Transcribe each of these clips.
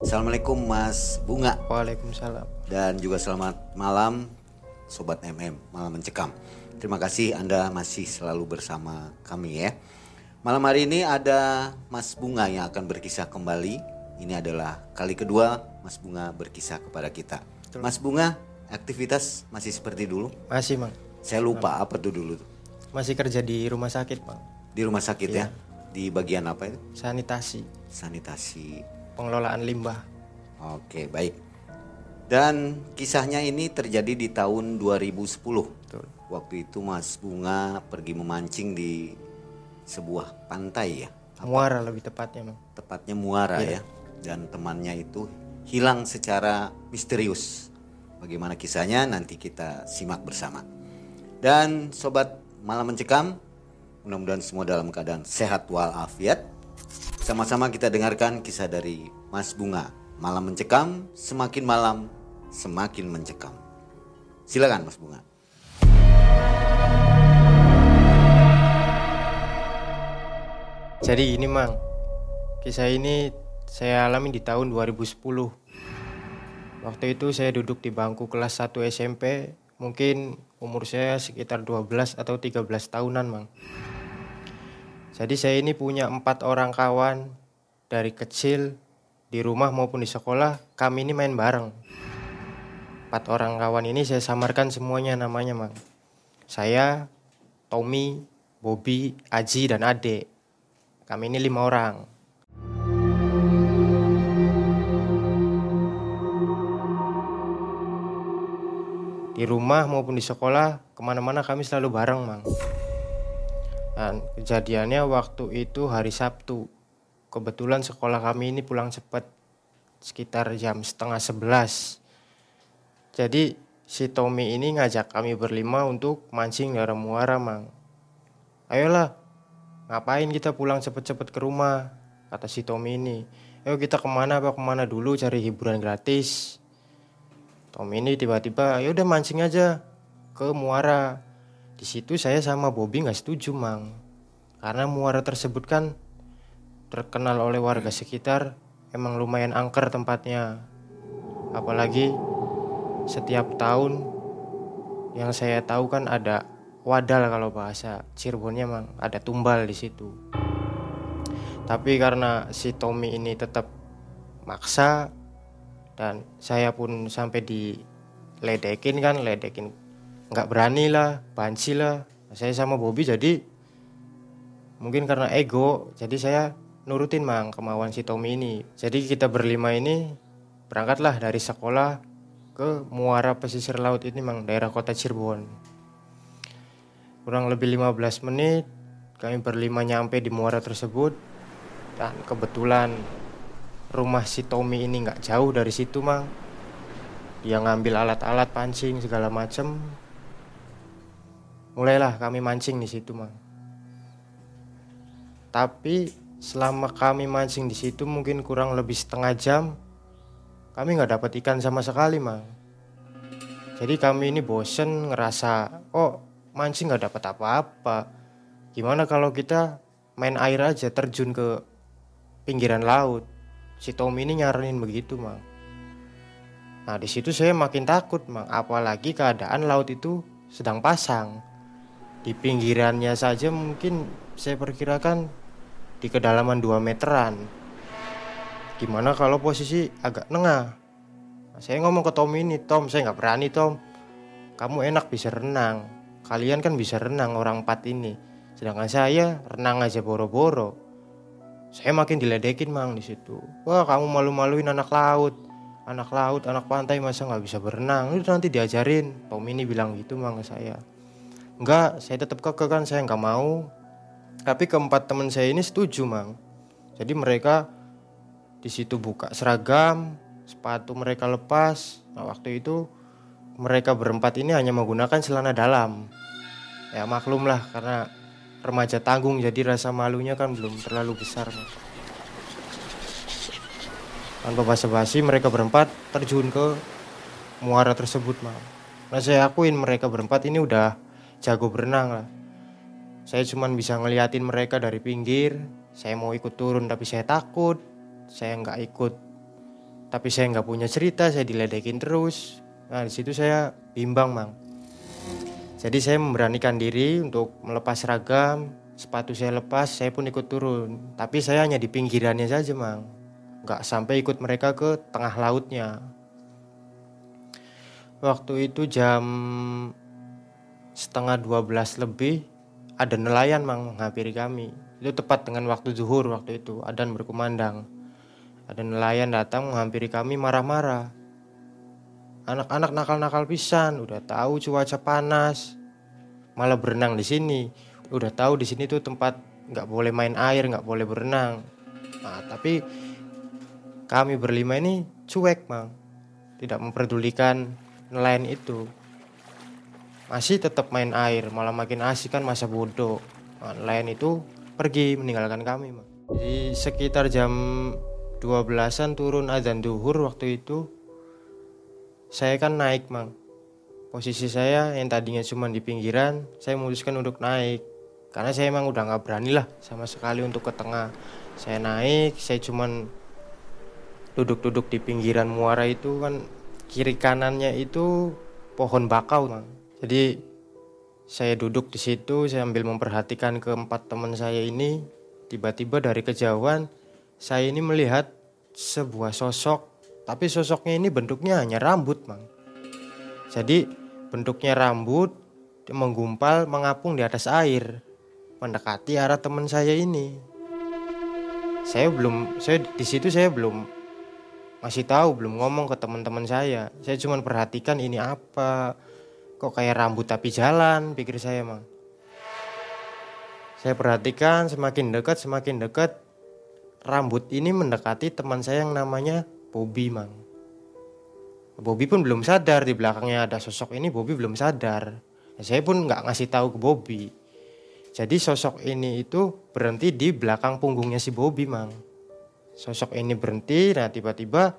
Assalamualaikum Mas Bunga Waalaikumsalam. dan juga selamat malam Sobat MM Malam Mencekam. Terima kasih Anda masih selalu bersama kami ya. Malam hari ini ada Mas Bunga yang akan berkisah kembali. Ini adalah kali kedua Mas Bunga berkisah kepada kita. Mas Bunga, aktivitas masih seperti dulu? Masih, Mang. Saya lupa apa tuh dulu tuh. Masih kerja di rumah sakit, Mang. Di rumah sakit ya? Di bagian apa itu? Sanitasi, Sanitasi. Pengelolaan limbah. Oke, baik. Dan kisahnya ini terjadi di tahun 2010. Betul. Waktu itu Mas Bunga pergi memancing di sebuah pantai ya, Muara lebih tepatnya, Mang. tepatnya Muara ya. Dan temannya itu hilang secara misterius. Bagaimana kisahnya nanti kita simak bersama. Dan sobat malam mencekam, mudah-mudahan semua dalam keadaan sehat walafiat. Sama-sama kita dengarkan kisah dari Mas Bunga. Malam mencekam, semakin malam semakin mencekam. Silakan Mas Bunga. Jadi ini, Mang. Kisah ini saya alami di tahun 2010. Waktu itu saya duduk di bangku kelas 1 SMP, mungkin umur saya sekitar 12 atau 13 tahunan, Mang. Jadi saya ini punya empat orang kawan dari kecil di rumah maupun di sekolah kami ini main bareng. Empat orang kawan ini saya samarkan semuanya namanya, Mang. Saya, Tommy, Bobby, Aji, dan Ade. Kami ini lima orang. Di rumah maupun di sekolah, ke mana-mana kami selalu bareng, Mang. Dan kejadiannya waktu itu hari Sabtu. Kebetulan sekolah kami ini pulang cepat, sekitar jam setengah sebelas. Jadi si Tommy ini ngajak kami berlima untuk mancing dari muara, Mang. Ayolah, ngapain kita pulang cepet-cepet ke rumah? Kata si Tommy ini. Ayo kita ke mana apa ke mana dulu cari hiburan gratis. Tommy ini tiba-tiba, ya udah mancing aja ke muara. Di situ saya sama Bobby nggak setuju, Mang. Karena muara tersebut kan terkenal oleh warga sekitar emang lumayan angker tempatnya. Apalagi setiap tahun yang saya tahu kan ada wadal kalau bahasa Cirebonnya mang ada tumbal di situ. Tapi karena si Tommy ini tetap maksa dan saya pun sampai diledekin kan, ledekin nggak berani lah, banci lah. Saya sama Bobby jadi mungkin karena ego, jadi saya nurutin mang kemauan si Tommy ini. Jadi kita berlima ini berangkatlah dari sekolah ke muara pesisir laut ini mang daerah kota Cirebon. Kurang lebih 15 menit kami berlima nyampe di muara tersebut dan kebetulan rumah si Tommy ini nggak jauh dari situ mang. Dia ngambil alat-alat pancing segala macem. Mulailah kami mancing di situ mang. Tapi selama kami mancing di situ mungkin kurang lebih setengah jam kami nggak dapat ikan sama sekali mang. Jadi kami ini bosen ngerasa oh mancing nggak dapat apa-apa. Gimana kalau kita main air aja terjun ke pinggiran laut? Si Tommy ini nyaranin begitu mang. Nah di situ saya makin takut mang. Apalagi keadaan laut itu sedang pasang. Di pinggirannya saja mungkin saya perkirakan di kedalaman 2 meteran. Gimana kalau posisi agak nengah? Nah, saya ngomong ke Tom ini, Tom, saya nggak berani Tom. Kamu enak bisa renang. Kalian kan bisa renang orang empat ini. Sedangkan saya renang aja boro-boro. Saya makin diledekin mang di situ. Wah kamu malu-maluin anak laut. Anak laut, anak pantai masa nggak bisa berenang. Itu nanti diajarin. Tom ini bilang gitu mang ke saya. Enggak, saya tetap keke kan saya nggak mau. Tapi keempat teman saya ini setuju mang. Jadi mereka di situ buka seragam, sepatu mereka lepas. Nah waktu itu mereka berempat ini hanya menggunakan celana dalam. Ya maklum lah karena remaja tanggung jadi rasa malunya kan belum terlalu besar. Mang. Tanpa basa-basi mereka berempat terjun ke muara tersebut mang. Nah saya akuin mereka berempat ini udah jago berenang lah. Saya cuman bisa ngeliatin mereka dari pinggir. Saya mau ikut turun tapi saya takut. Saya nggak ikut tapi saya nggak punya cerita saya diledekin terus nah di situ saya bimbang mang jadi saya memberanikan diri untuk melepas seragam sepatu saya lepas saya pun ikut turun tapi saya hanya di pinggirannya saja mang nggak sampai ikut mereka ke tengah lautnya waktu itu jam setengah 12 lebih ada nelayan mang menghampiri kami itu tepat dengan waktu zuhur waktu itu adan berkumandang ada nelayan datang menghampiri kami marah-marah. Anak-anak nakal-nakal pisan, udah tahu cuaca panas, malah berenang di sini. Udah tahu di sini tuh tempat nggak boleh main air, nggak boleh berenang. Nah, tapi kami berlima ini cuek, mang, tidak memperdulikan nelayan itu. Masih tetap main air, malah makin asik kan masa bodoh. Nah, nelayan itu pergi meninggalkan kami. Di sekitar jam 12-an turun azan duhur waktu itu saya kan naik mang posisi saya yang tadinya cuma di pinggiran saya memutuskan untuk naik karena saya emang udah nggak berani lah sama sekali untuk ke tengah saya naik saya cuman duduk-duduk di pinggiran muara itu kan kiri kanannya itu pohon bakau mang jadi saya duduk di situ saya ambil memperhatikan keempat teman saya ini tiba-tiba dari kejauhan saya ini melihat sebuah sosok, tapi sosoknya ini bentuknya hanya rambut, Mang. Jadi bentuknya rambut menggumpal mengapung di atas air, mendekati arah teman saya ini. Saya belum, saya di situ saya belum masih tahu, belum ngomong ke teman-teman saya. Saya cuma perhatikan ini apa, kok kayak rambut tapi jalan, pikir saya, Mang. Saya perhatikan semakin dekat, semakin dekat, rambut ini mendekati teman saya yang namanya Bobby mang. Bobby pun belum sadar di belakangnya ada sosok ini Bobby belum sadar. Ya, saya pun nggak ngasih tahu ke Bobby. Jadi sosok ini itu berhenti di belakang punggungnya si Bobby mang. Sosok ini berhenti, nah tiba-tiba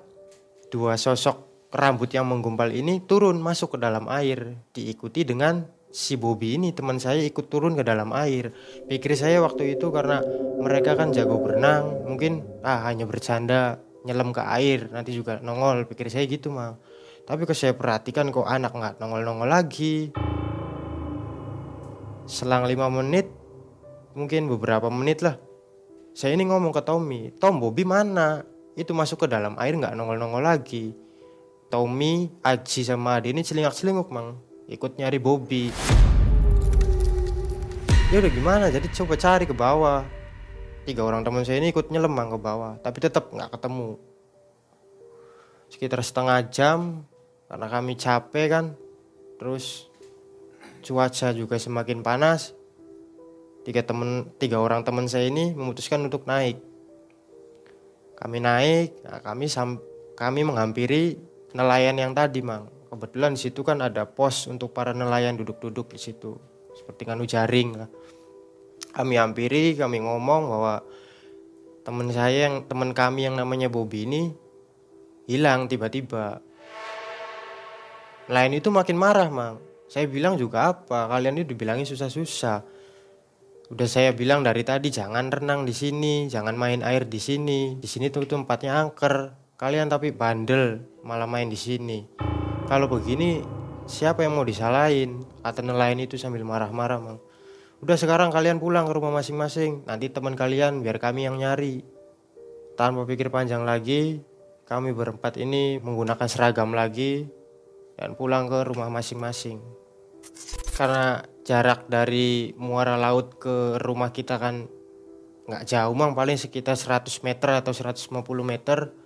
dua sosok rambut yang menggumpal ini turun masuk ke dalam air, diikuti dengan si Bobby ini teman saya ikut turun ke dalam air. Pikir saya waktu itu karena mereka kan jago berenang, mungkin ah hanya bercanda nyelam ke air nanti juga nongol. Pikir saya gitu mah. Tapi kalau saya perhatikan kok anak nggak nongol-nongol lagi. Selang lima menit, mungkin beberapa menit lah. Saya ini ngomong ke Tommy, Tom Bobby mana? Itu masuk ke dalam air nggak nongol-nongol lagi. Tommy, Aji sama Adi ini celingak-celinguk mang. Ikut nyari Bobby. Ya udah gimana jadi coba cari ke bawah. Tiga orang teman saya ini ikut nyelemang ke bawah. Tapi tetap nggak ketemu. Sekitar setengah jam karena kami capek kan. Terus cuaca juga semakin panas. Tiga temen tiga orang teman saya ini memutuskan untuk naik. Kami naik nah kami sam kami menghampiri nelayan yang tadi mang. Kebetulan di situ kan ada pos untuk para nelayan duduk-duduk di situ. Seperti kanu jaring lah. Kami hampiri kami ngomong bahwa teman saya yang teman kami yang namanya Bobby ini hilang tiba-tiba. Lain itu makin marah mang. Saya bilang juga apa? Kalian ini dibilangin susah-susah. Udah saya bilang dari tadi jangan renang di sini jangan main air di sini. Di sini tuh tempatnya angker kalian tapi bandel malah main di sini. Kalau begini siapa yang mau disalahin? Kata nelayan itu sambil marah-marah mang? Udah sekarang kalian pulang ke rumah masing-masing. Nanti teman kalian biar kami yang nyari. Tanpa pikir panjang lagi kami berempat ini menggunakan seragam lagi dan pulang ke rumah masing-masing. Karena jarak dari muara laut ke rumah kita kan nggak jauh mang. Paling sekitar 100 meter atau 150 meter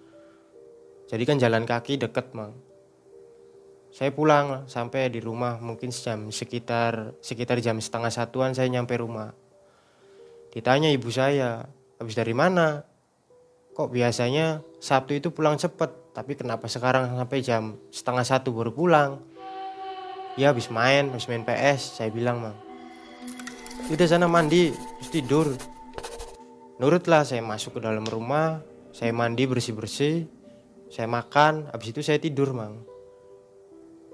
jadi kan jalan kaki deket mang. Saya pulang sampai di rumah mungkin jam sekitar sekitar jam setengah satuan saya nyampe rumah. Ditanya ibu saya habis dari mana? Kok biasanya Sabtu itu pulang cepet? Tapi kenapa sekarang sampai jam setengah satu baru pulang? Ya habis main habis main PS saya bilang mang. Udah sana mandi terus tidur. Nurutlah saya masuk ke dalam rumah saya mandi bersih bersih saya makan habis itu saya tidur mang.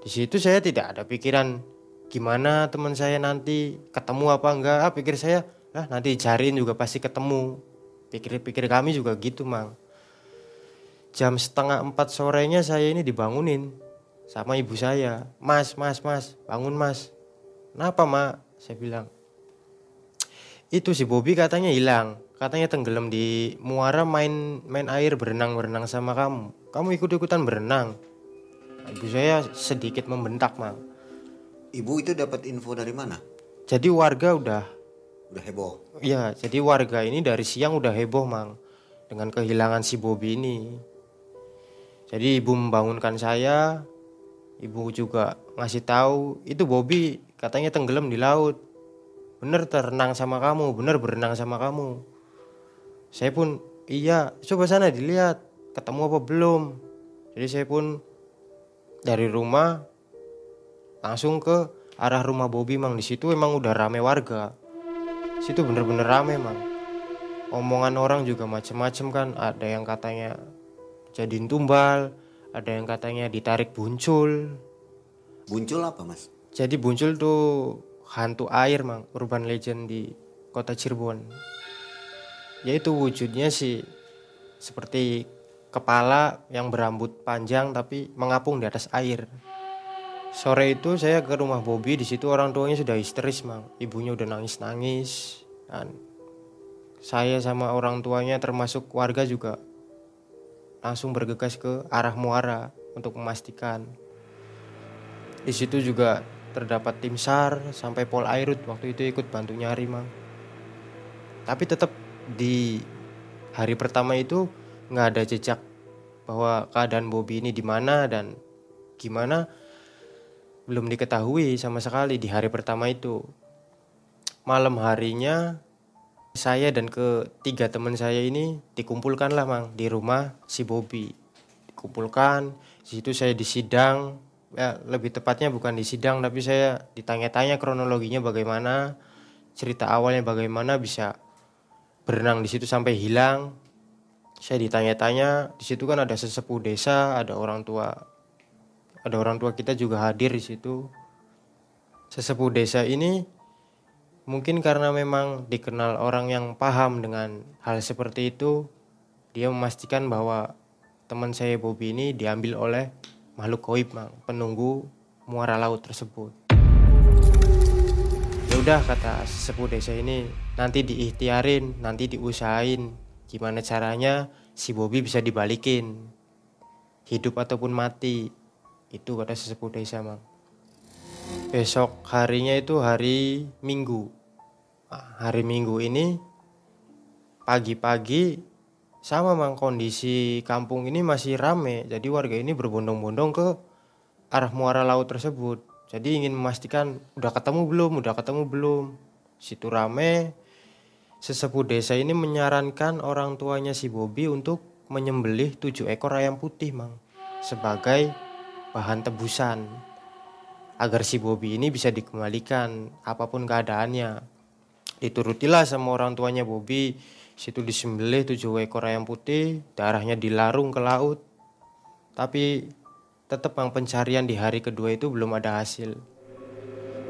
Di situ saya tidak ada pikiran gimana teman saya nanti ketemu apa enggak. Ah, pikir saya, lah nanti cariin juga pasti ketemu. Pikir-pikir kami juga gitu, Mang. jam setengah empat sorenya saya ini dibangunin sama ibu saya. Mas mas mas bangun mas. Kenapa mak? Saya bilang. Itu si Bobby katanya hilang. Katanya tenggelam di muara main main air berenang berenang sama kamu kamu ikut ikutan berenang. Ibu saya sedikit membentak mang. Ibu itu dapat info dari mana? jadi warga udah Udah heboh. ya jadi warga ini dari siang udah heboh mang dengan kehilangan si Bobby ini. Jadi ibu membangunkan saya ibu juga ngasih tahu itu Bobby katanya tenggelam di laut. Bener terenang sama kamu bener berenang sama kamu. Saya pun iya coba sana dilihat ketemu apa belum. Jadi saya pun dari rumah langsung ke arah rumah Bobby mang. Di situ emang udah rame warga. Situ bener-bener rame mang. Omongan orang juga macem-macem kan. Ada yang katanya jadiin tumbal ada yang katanya ditarik buncul. Muncul apa mas? jadi buncul tuh hantu air mang urban legend di kota Cirebon. Yaitu wujudnya sih seperti kepala yang berambut panjang tapi mengapung di atas air. Sore itu saya ke rumah Bobby di situ orang tuanya sudah histeris mang. Ibunya udah nangis nangis dan saya sama orang tuanya termasuk warga juga langsung bergegas ke arah muara untuk memastikan. Di situ juga terdapat tim SAR sampai Pol Airut waktu itu ikut bantu nyari mang. Tapi tetap di hari pertama itu nggak ada jejak bahwa keadaan Bobby ini di mana dan gimana belum diketahui sama sekali di hari pertama itu. Malam harinya saya dan ketiga teman saya ini dikumpulkan lah mang di rumah si Bobby. Dikumpulkan, di situ saya disidang, ya lebih tepatnya bukan disidang tapi saya ditanya-tanya kronologinya bagaimana, cerita awalnya bagaimana bisa berenang di situ sampai hilang. Saya ditanya-tanya, di situ kan ada sesepuh desa, ada orang tua ada orang tua kita juga hadir di situ. Sesepuh desa ini mungkin karena memang dikenal orang yang paham dengan hal seperti itu, dia memastikan bahwa teman saya Bobby ini diambil oleh makhluk goib, Mang, penunggu muara laut tersebut. Ya udah kata sesepuh desa ini, nanti diikhtiarin, nanti diusahain gimana caranya si Bobby bisa dibalikin. Hidup ataupun mati, itu kata sesepuh desa mang. Besok harinya itu hari minggu. Nah, hari minggu ini pagi-pagi sama mang kondisi kampung ini masih rame. Jadi warga ini berbondong-bondong ke arah muara laut tersebut. Jadi ingin memastikan udah ketemu belum udah ketemu belum. Situ rame sesepuh desa ini menyarankan orang tuanya si Bobby untuk menyembelih tujuh ekor ayam putih mang sebagai bahan tebusan agar si Bobby ini bisa dikembalikan apa pun keadaannya. Diturutilah sama orang tuanya Bobby, situ disembelih tujuh ekor ayam putih, darahnya dilarung ke laut. Tapi tetap yang pencarian di hari kedua itu belum ada hasil.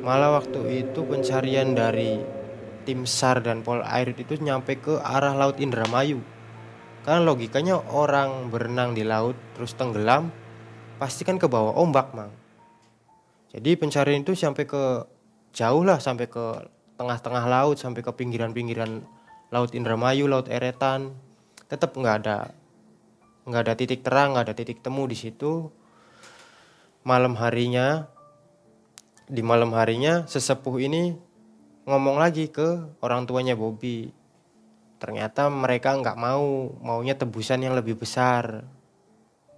Malah waktu itu pencarian dari tim SAR dan Pol Air itu nyampe ke arah laut Indramayu. Karena logikanya orang berenang di laut terus tenggelam pasti kan ke bawah ombak mang. Jadi pencarian itu sampai ke jauh lah sampai ke tengah-tengah laut sampai ke pinggiran-pinggiran laut Indramayu, laut Eretan. Tetap nggak ada nggak ada titik terang, nggak ada titik temu di situ. Malam harinya di malam harinya sesepuh ini ngomong lagi ke orang tuanya Bobby. Ternyata mereka nggak mau, maunya tebusan yang lebih besar.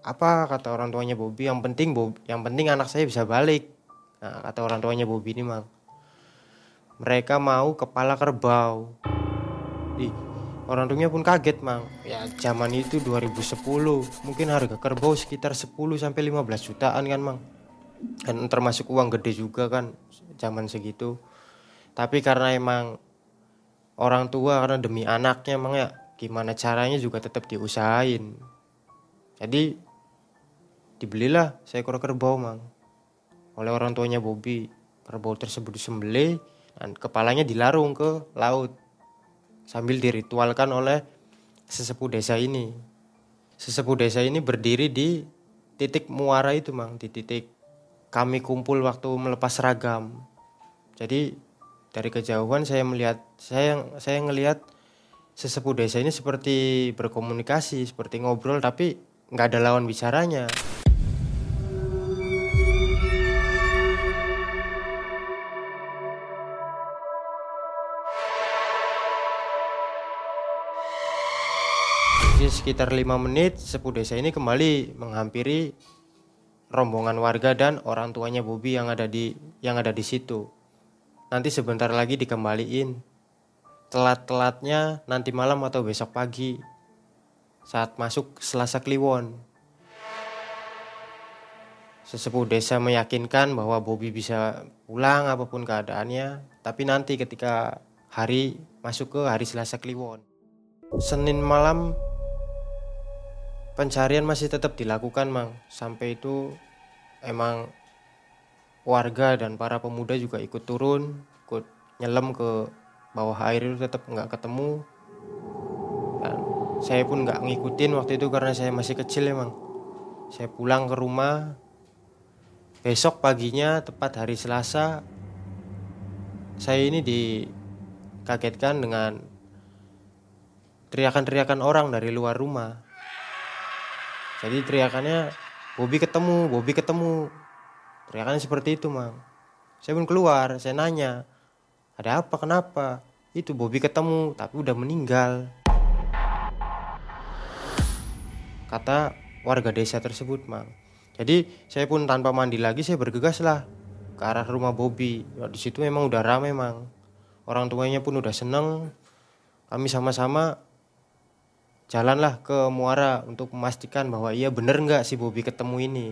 Apa kata orang tuanya Bobby? Yang penting Bob, yang penting anak saya bisa balik. Nah, kata orang tuanya Bobby ini mang. Mereka mau kepala kerbau. Ih, orang tuanya pun kaget mang. Ya zaman itu 2010, mungkin harga kerbau sekitar 10 sampai 15 jutaan kan mang. Dan termasuk uang gede juga kan zaman segitu. Tapi karena emang orang tua karena demi anaknya emang ya gimana caranya juga tetap diusahain. Jadi dibelilah seekor kerbau mang oleh orang tuanya Bobby. Kerbau tersebut disembelih dan kepalanya dilarung ke laut sambil diritualkan oleh sesepuh desa ini. sesepuh desa ini berdiri di titik muara itu mang di titik kami kumpul waktu melepas seragam jadi dari kejauhan saya melihat saya saya ngelihat sesepuh desa ini seperti berkomunikasi seperti ngobrol tapi nggak ada lawan bicaranya Jadi sekitar lima menit sepuh desa ini kembali menghampiri rombongan warga dan orang tuanya Bobi yang ada di yang ada di situ. Nanti sebentar lagi dikembaliin. Telat-telatnya nanti malam atau besok pagi saat masuk Selasa Kliwon. Sesepuh desa meyakinkan bahwa Bobi bisa pulang apa pun keadaannya, tapi nanti ketika hari masuk ke hari Selasa Kliwon. Senin malam pencarian masih tetap dilakukan mang sampai itu emang warga dan para pemuda juga ikut turun ikut nyelam ke bawah air itu tetap nggak ketemu. Dan saya pun nggak ngikutin waktu itu karena saya masih kecil emang. Saya pulang ke rumah. Besok paginya tepat hari Selasa saya ini dikagetkan dengan teriakan-teriakan orang dari luar rumah. Jadi teriakannya Bobby ketemu, Bobby ketemu. Teriakannya seperti itu, Mang. Saya pun keluar, saya nanya, ada apa, kenapa? Itu Bobby ketemu, tapi udah meninggal. Kata warga desa tersebut, Mang. Jadi saya pun tanpa mandi lagi, saya bergegas lah ke arah rumah Bobby. Di situ memang udah rame, Mang. Orang tuanya pun udah seneng. Kami sama-sama jalanlah ke muara untuk memastikan bahwa iya bener nggak si Bobby ketemu ini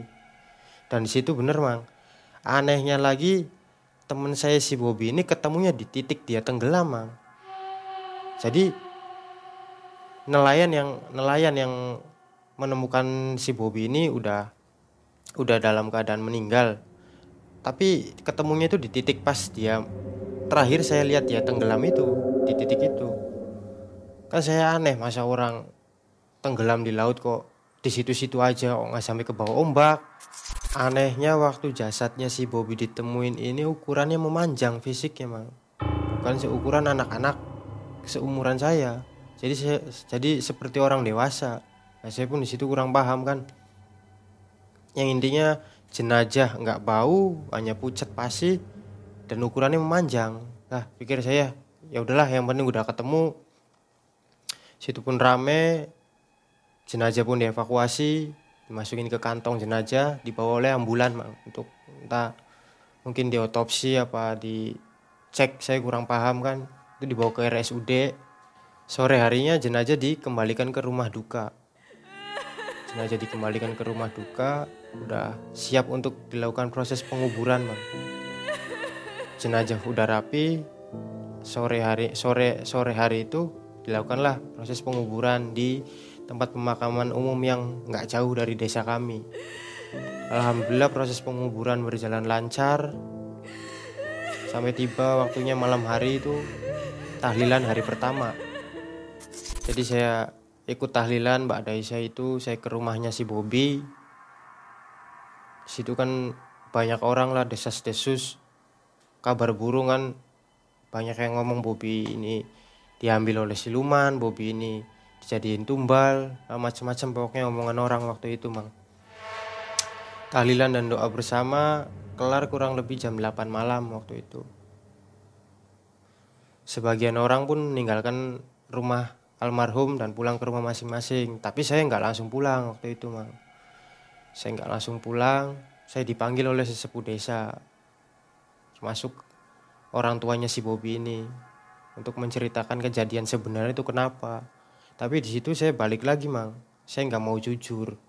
dan di situ bener mang anehnya lagi temen saya si Bobby ini ketemunya di titik dia tenggelam mang. Jadi nelayan yang nelayan yang menemukan si Bobby ini udah udah dalam keadaan meninggal. Tapi ketemunya itu di titik pas dia terakhir saya lihat dia tenggelam itu di titik itu. Kan saya aneh masa orang tenggelam di laut kok di situ-situ aja kok nggak sampai ke bawah ombak anehnya waktu jasadnya si Bobby ditemuin ini ukurannya memanjang fisiknya mang. Bukan seukuran anak-anak seumuran saya. Jadi saya jadi seperti orang dewasa. Nah, saya pun di situ kurang paham kan. Yang intinya jenajah nggak bau hanya pucat pasti dan ukurannya memanjang. Nah pikir saya ya udahlah yang penting udah ketemu. Situ pun rame jenazah pun dievakuasi dimasukin ke kantong jenazah dibawa oleh ambulan mang untuk entah mungkin diotopsi apa dicek saya kurang paham kan. Itu dibawa ke RSUD sore harinya jenazah dikembalikan ke rumah duka. Jenazah dikembalikan ke rumah duka udah siap untuk dilakukan proses penguburan bang jenazah udah rapi sore hari sore sore hari itu dilakukanlah proses penguburan di tempat pemakaman umum yang nggak jauh dari desa kami. Alhamdulillah proses penguburan berjalan lancar. Sampai tiba waktunya malam hari itu tahlilan hari pertama. Jadi saya ikut tahlilan Mbak Daisha itu saya ke rumahnya si Bobby. Situ kan banyak orang lah desas-desus kabar burung kan banyak yang ngomong Bobby ini diambil oleh siluman Bobby ini dijadiin tumbal macam-macam pokoknya omongan orang waktu itu mang. Tahlilan dan doa bersama kelar kurang lebih jam 8 malam waktu itu. Sebagian orang pun meninggalkan rumah almarhum dan pulang ke rumah masing-masing. Tapi saya nggak langsung pulang waktu itu mang. Saya nggak langsung pulang saya dipanggil oleh sesepuh desa. Masuk orang tuanya si Bobby ini untuk menceritakan kejadian sebenarnya itu kenapa. Tapi di situ saya balik lagi mang, saya nggak mau jujur,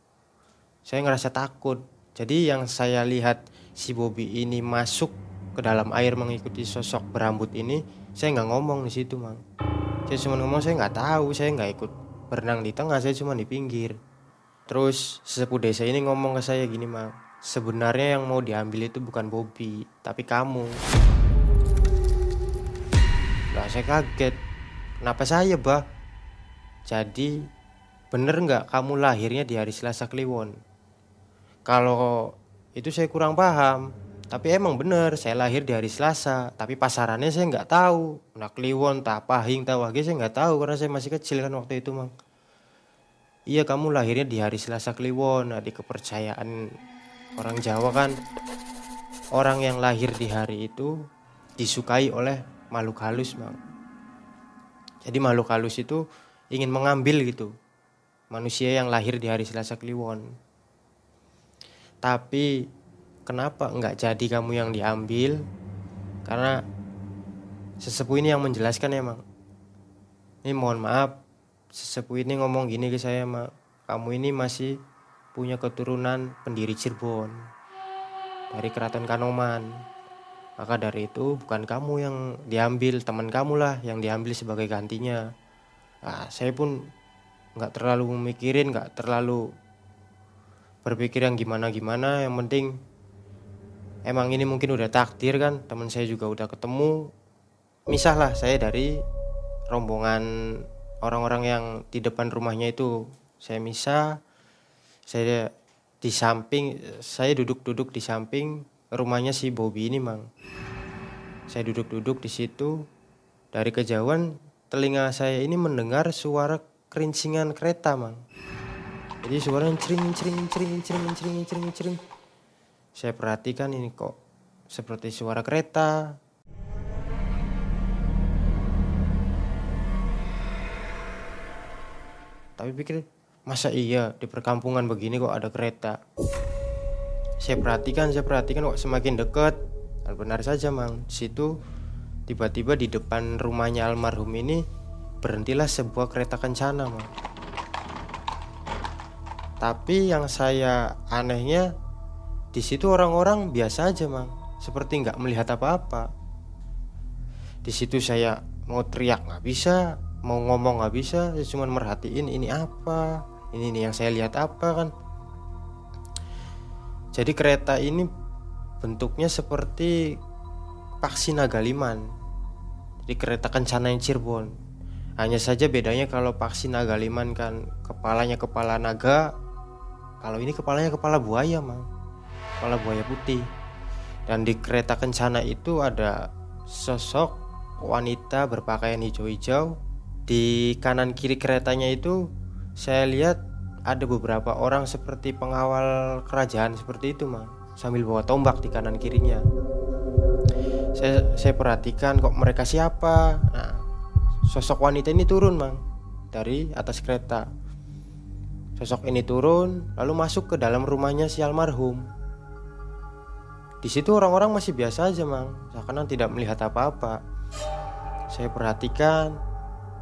saya ngerasa takut. Jadi yang saya lihat si Bobby ini masuk ke dalam air mengikuti sosok berambut ini, saya nggak ngomong di situ mang. Saya cuma ngomong saya nggak tahu, saya nggak ikut berenang di tengah, saya cuma di pinggir. Terus sesepuh desa ini ngomong ke saya gini mang, sebenarnya yang mau diambil itu bukan Bobby, tapi kamu. Lah saya kaget. Kenapa saya, Bah? Jadi bener nggak kamu lahirnya di hari Selasa Kliwon? Kalau itu saya kurang paham. Tapi emang bener, saya lahir di hari Selasa. Tapi pasarannya saya nggak tahu. Nah Kliwon, tak pahing, saya nggak tahu karena saya masih kecil kan waktu itu mang. Iya kamu lahirnya di hari Selasa Kliwon. Nah, di kepercayaan orang Jawa kan orang yang lahir di hari itu disukai oleh makhluk halus mang. Jadi makhluk halus itu ingin mengambil gitu manusia yang lahir di hari Selasa Kliwon. Tapi kenapa nggak jadi kamu yang diambil? Karena sesepuh ini yang menjelaskan emang. Ya, ini mohon maaf, sesepuh ini ngomong gini ke saya. Kamu ini masih punya keturunan pendiri Cirebon dari keraton Kanoman. Maka dari itu bukan kamu yang diambil, teman kamu lah yang diambil sebagai gantinya. Nah, saya pun nggak terlalu memikirin, nggak terlalu berpikir yang gimana-gimana. Yang penting emang ini mungkin udah takdir kan teman saya juga udah ketemu. Misah lah saya dari rombongan orang-orang yang di depan rumahnya itu saya misah. Saya di samping saya duduk-duduk di samping rumahnya si Bobby ini mang. Saya duduk-duduk di situ. Dari kejauhan telinga saya ini mendengar suara kerincingan kereta mang jadi suara cering cering cering cering cering cering cering saya perhatikan ini kok seperti suara kereta. Tapi pikir, masa iya di perkampungan begini kok ada kereta? Saya perhatikan, saya perhatikan kok semakin dekat. Benar saja, Mang. Situ tiba-tiba di depan rumahnya almarhum ini berhentilah sebuah kereta kencana, Mang. Tapi yang saya anehnya di situ orang-orang biasa aja, Mang. Seperti nggak melihat apa-apa. Di situ saya mau teriak nggak bisa, mau ngomong nggak bisa, saya cuma merhatiin ini apa, ini nih yang saya lihat apa kan. Jadi kereta ini bentuknya seperti Paksi Nagaliman. Jadi kereta kencana yang Cirebon. Hanya saja bedanya kalau Paksi Nagaliman kan kepalanya kepala naga, kalau ini kepalanya kepala buaya, Mang. Kepala buaya putih. Dan di kereta kencana itu ada sosok wanita berpakaian hijau-hijau. Di kanan kiri keretanya itu saya lihat ada beberapa orang seperti pengawal kerajaan seperti itu mah sambil bawa tombak di kanan kirinya saya saya perhatikan kok mereka siapa nah sosok wanita ini turun mang dari atas kereta sosok ini turun lalu masuk ke dalam rumahnya si almarhum di situ orang-orang masih biasa aja, Mang. Seakan tidak melihat apa-apa. Saya perhatikan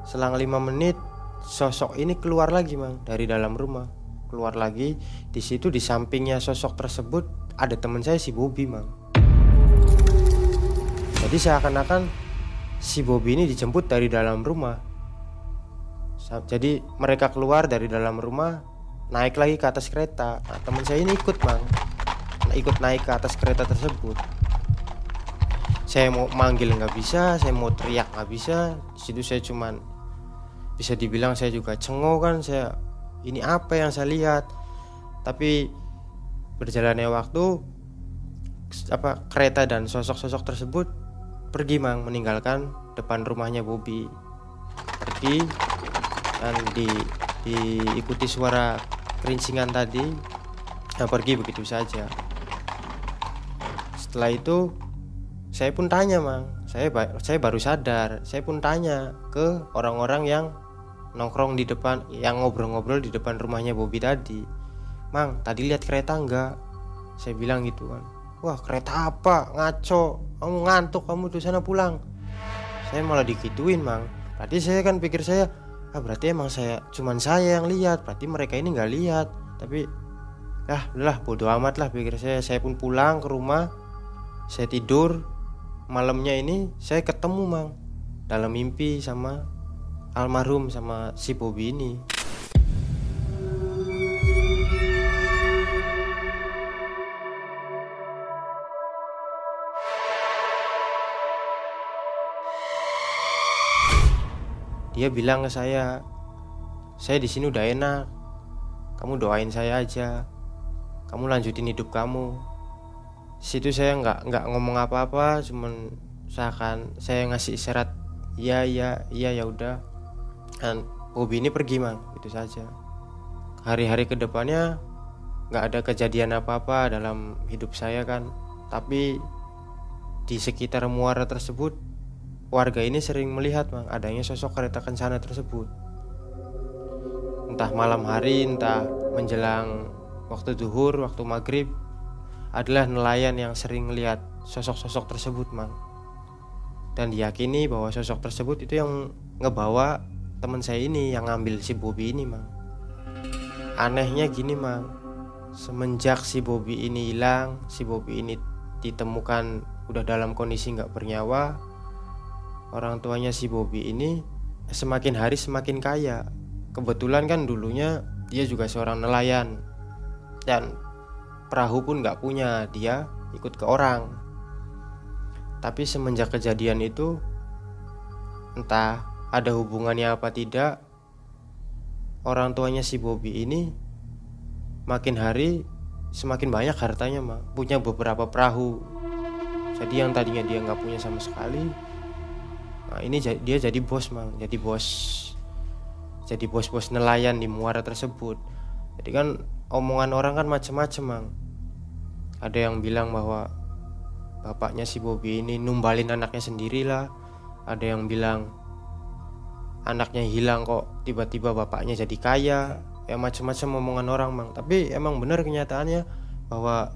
selang lima menit sosok ini keluar lagi, Mang, dari dalam rumah. Keluar lagi. Di situ di sampingnya sosok tersebut ada teman saya si Bobby, Mang. Jadi seakan-akan si Bobby ini dijemput dari dalam rumah. Jadi mereka keluar dari dalam rumah, naik lagi ke atas kereta. Nah, teman saya ini ikut, Mang ikut naik ke atas kereta tersebut. Saya mau manggil nggak bisa saya mau teriak nggak bisa. Di situ saya cuman bisa dibilang saya juga cengok kan. Saya ini apa yang saya lihat? Tapi berjalannya waktu apa kereta dan sosok-sosok tersebut pergi mang meninggalkan depan rumahnya Bobby pergi dan di diikuti suara kerincingan tadi. Yang pergi begitu saja. Setelah itu saya pun tanya mang. Saya saya baru sadar. Saya pun tanya ke orang-orang yang nongkrong di depan yang ngobrol-ngobrol di depan rumahnya Bobby tadi. Mang tadi lihat kereta enggak? Saya bilang gitu kan wah kereta apa? Ngaco. Kamu ngantuk kamu tuh sana pulang. Saya malah dikituin mang. Berarti saya kan pikir saya ah berarti emang saya cuman saya yang lihat. Berarti mereka ini nggak lihat. Tapi ah lah bodoh amat lah pikir saya. Saya pun pulang ke rumah. Saya tidur. Malamnya ini saya ketemu mang dalam mimpi sama almarhum sama si Bobby ini dia bilang ke saya saya di sini udah enak. Kamu doain saya aja. Kamu lanjutin hidup kamu. Situ saya nggak nggak ngomong apa-apa cuman seakan saya ngasih isyarat iya iya iya ya udah. Dan Bobby ini pergi mang. Itu saja. Hari-hari ke depannya nggak ada kejadian apa-apa dalam hidup saya kan. Tapi di sekitar muara tersebut warga ini sering melihat mang adanya sosok kereta kencana tersebut. Entah malam hari entah menjelang waktu duhur waktu maghrib adalah nelayan yang sering melihat sosok-sosok tersebut mang. Dan diyakini bahwa sosok tersebut itu yang ngebawa teman saya ini yang ngambil si Bobby ini mang. Anehnya gini mang. Semenjak si Bobby ini hilang si Bobby ini ditemukan udah dalam kondisi nggak bernyawa orang tuanya si Bobby ini semakin hari semakin kaya. Kebetulan kan dulunya dia juga seorang nelayan dan perahu pun nggak punya dia ikut ke orang. Tapi semenjak kejadian itu entah ada hubungannya apa tidak orang tuanya si Bobby ini makin hari semakin banyak hartanya mah punya beberapa perahu. Jadi yang tadinya dia nggak punya sama sekali nah ini dia jadi bos mang. Jadi bos jadi bos-bos nelayan di muara tersebut. Jadi kan omongan orang kan macam-macam mang. Ada yang bilang bahwa bapaknya si Bobby ini numbalin anaknya sendiri lah ada yang bilang anaknya hilang kok tiba-tiba bapaknya jadi kaya. Ya macam-macam omongan orang mang. Tapi emang benar kenyataannya bahwa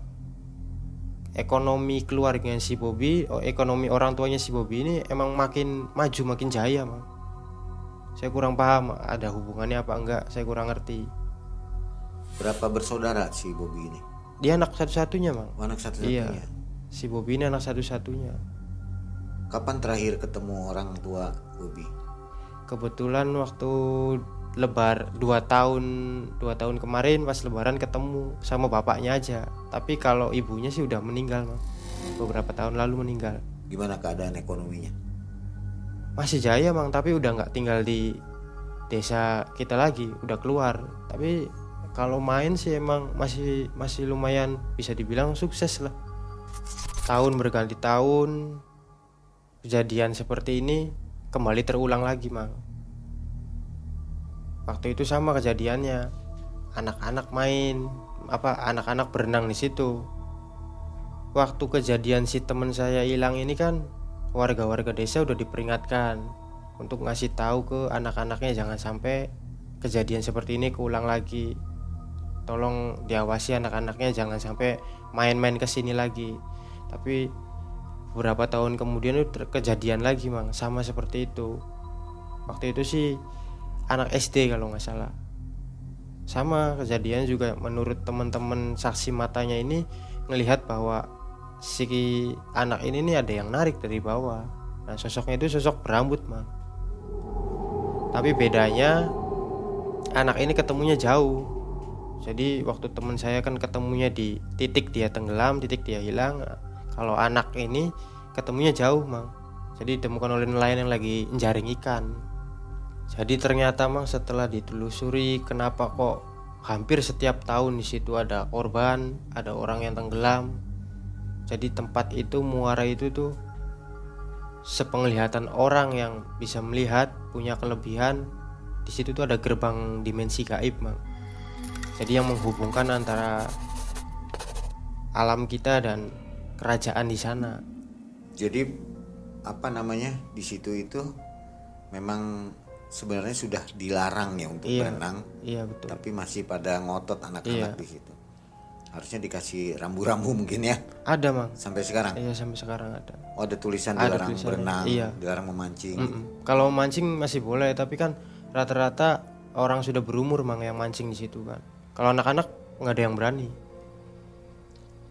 ekonomi keluarga si Bobby oh, ekonomi orang tuanya si Bobby ini emang makin maju makin jaya mang. Saya kurang paham ada hubungannya apa enggak saya kurang ngerti. Berapa bersaudara si Bobby ini? Dia anak satu-satunya mang. Oh, anak satu-satunya. Iya. Si Bobby ini anak satu-satunya. Kapan terakhir ketemu orang tua Bobby? Kebetulan waktu lebar dua tahun dua tahun kemarin pas lebaran ketemu sama bapaknya aja. Tapi kalau ibunya sih udah meninggal mang beberapa tahun lalu meninggal. Gimana keadaan ekonominya? Masih jaya mang tapi udah nggak tinggal di desa kita lagi udah keluar. Tapi kalau main sih emang masih masih lumayan bisa dibilang sukses lah. Tahun berganti tahun kejadian seperti ini kembali terulang lagi mang waktu itu sama kejadiannya anak-anak main apa anak-anak berenang di situ waktu kejadian si teman saya hilang ini kan warga-warga desa udah diperingatkan untuk ngasih tahu ke anak-anaknya jangan sampai kejadian seperti ini keulang lagi. Tolong diawasi anak-anaknya jangan sampai main-main ke sini lagi. Tapi beberapa tahun kemudian itu kejadian lagi mang sama seperti itu. Waktu itu sih anak SD kalau nggak salah. Sama kejadian juga menurut teman-teman saksi matanya ini melihat bahwa si anak ini nih ada yang narik dari bawah. Nah sosoknya itu sosok berambut mang. Tapi bedanya anak ini ketemunya jauh. Jadi waktu teman saya kan ketemunya di titik dia tenggelam titik dia hilang kalau anak ini ketemunya jauh mang. Jadi ditemukan oleh nelayan yang lagi menjaring ikan jadi ternyata mang setelah ditelusuri kenapa kok hampir setiap tahun di situ ada korban ada orang yang tenggelam jadi tempat itu muara itu tuh sepenglihatan orang yang bisa melihat punya kelebihan di situ tuh ada gerbang dimensi gaib mang. Jadi yang menghubungkan antara alam kita dan kerajaan di sana. Jadi apa namanya di situ itu memang sebenarnya sudah dilarang ya untuk iya, berenang iya betul. tapi masih pada ngotot anak-anak Iya. di situ. Harusnya dikasih rambu-rambu mungkin ya. Ada mang. Sampai sekarang? Iya sampai sekarang ada. Oh ada tulisan Ada dilarang tulisannya, berenang iya. dilarang memancing. Mm-mm. kalau mancing masih boleh tapi kan rata-rata orang sudah berumur mang yang mancing di situ kan. Kalau anak-anak nggak ada yang berani.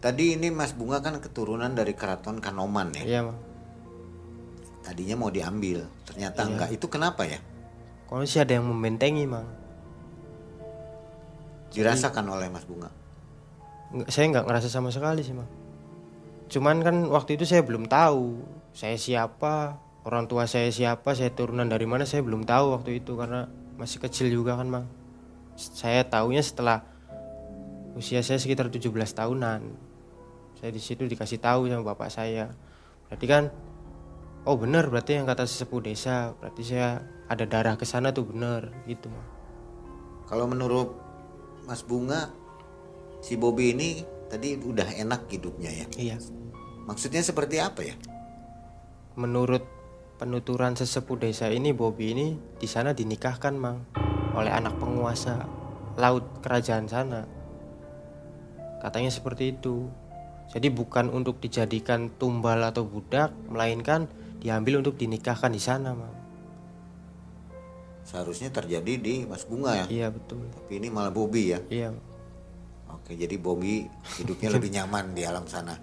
Tadi ini Mas Bunga kan keturunan dari keraton Kanoman ya? Iya mang. Tadinya mau diambil ternyata Iya. enggak itu kenapa ya kalau sih ada yang membentengi mang. Dirasakan oleh Mas Bunga? Nggak- saya nggak ngerasa sama sekali sih mang. Cuman kan waktu itu saya belum tahu saya siapa orang tua saya siapa saya turunan dari mana saya belum tahu waktu itu karena masih kecil juga kan mang. Saya tahunya setelah usia saya sekitar 17 tahunan. Saya di situ dikasih tahu sama bapak saya. Berarti kan oh benar berarti yang kata sesepuh desa berarti saya ada darah ke sana tuh benar gitu Kalau menurut Mas Bunga, si Bobby ini tadi udah enak hidupnya ya. iya. Maksudnya seperti apa ya? menurut penuturan sesepuh desa ini Bobby ini di sana dinikahkan mang oleh anak penguasa laut kerajaan sana. Katanya seperti itu. Jadi bukan untuk dijadikan tumbal atau budak melainkan diambil untuk dinikahkan di sana mang Seharusnya terjadi di Mas Bunga ya. iya betul Tapi ini malah Bobby ya. iya Oke, jadi Bobby hidupnya lebih nyaman di alam sana.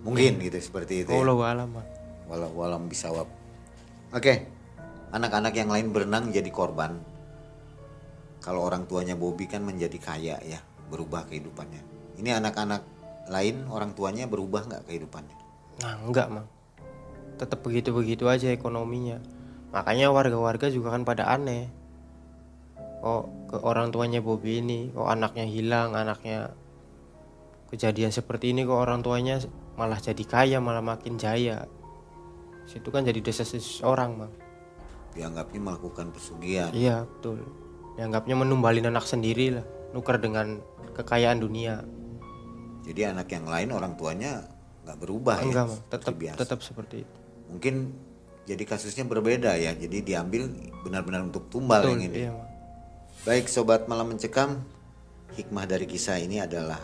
Mungkin gitu seperti itu. Ya. Allah alam mang Walau walam bisawab. Oke. Anak-anak yang lain berenang jadi korban. Kalau orang tuanya Bobby kan menjadi kaya ya, berubah kehidupannya. Ini anak-anak lain orang tuanya berubah nggak kehidupannya? Nah enggak mang Tetap begitu-begitu aja ekonominya Makanya warga-warga juga kan pada aneh. Oh ke orang tuanya Bobby ini Kok anaknya hilang Anaknya kejadian seperti ini Kok orang tuanya malah jadi kaya Malah makin jaya. Situ kan jadi desa seseorang mang. Dianggapnya melakukan pesugihan. Iya betul. Dianggapnya menumbalin anak sendiri lah Nuker dengan kekayaan dunia. Jadi anak yang lain orang tuanya nggak berubah Enggak ya. mang Tetap, tetap seperti itu. Mungkin jadi kasusnya berbeda ya. Jadi diambil benar-benar untuk tumbal Betul yang ini. iya Baik sobat malam mencekam, hikmah dari kisah ini adalah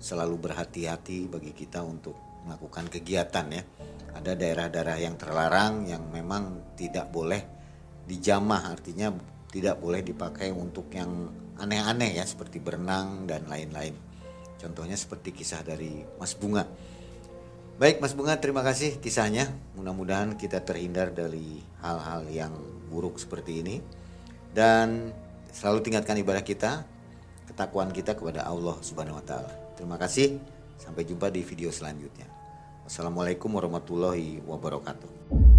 selalu berhati-hati bagi kita untuk melakukan kegiatan ya. Ada daerah-daerah yang terlarang yang memang tidak boleh dijamah, artinya tidak boleh dipakai untuk yang aneh-aneh ya seperti berenang dan lain-lain. Contohnya seperti kisah dari Mas Bunga. Baik Mas Bunga, terima kasih kisahnya. Mudah-mudahan kita terhindar dari hal-hal yang buruk seperti ini dan selalu tingkatkan ibadah kita, ketakwaan kita kepada Allah Subhanahu wa taala. Terima kasih. Sampai jumpa di video selanjutnya. Wassalamualaikum warahmatullahi wabarakatuh.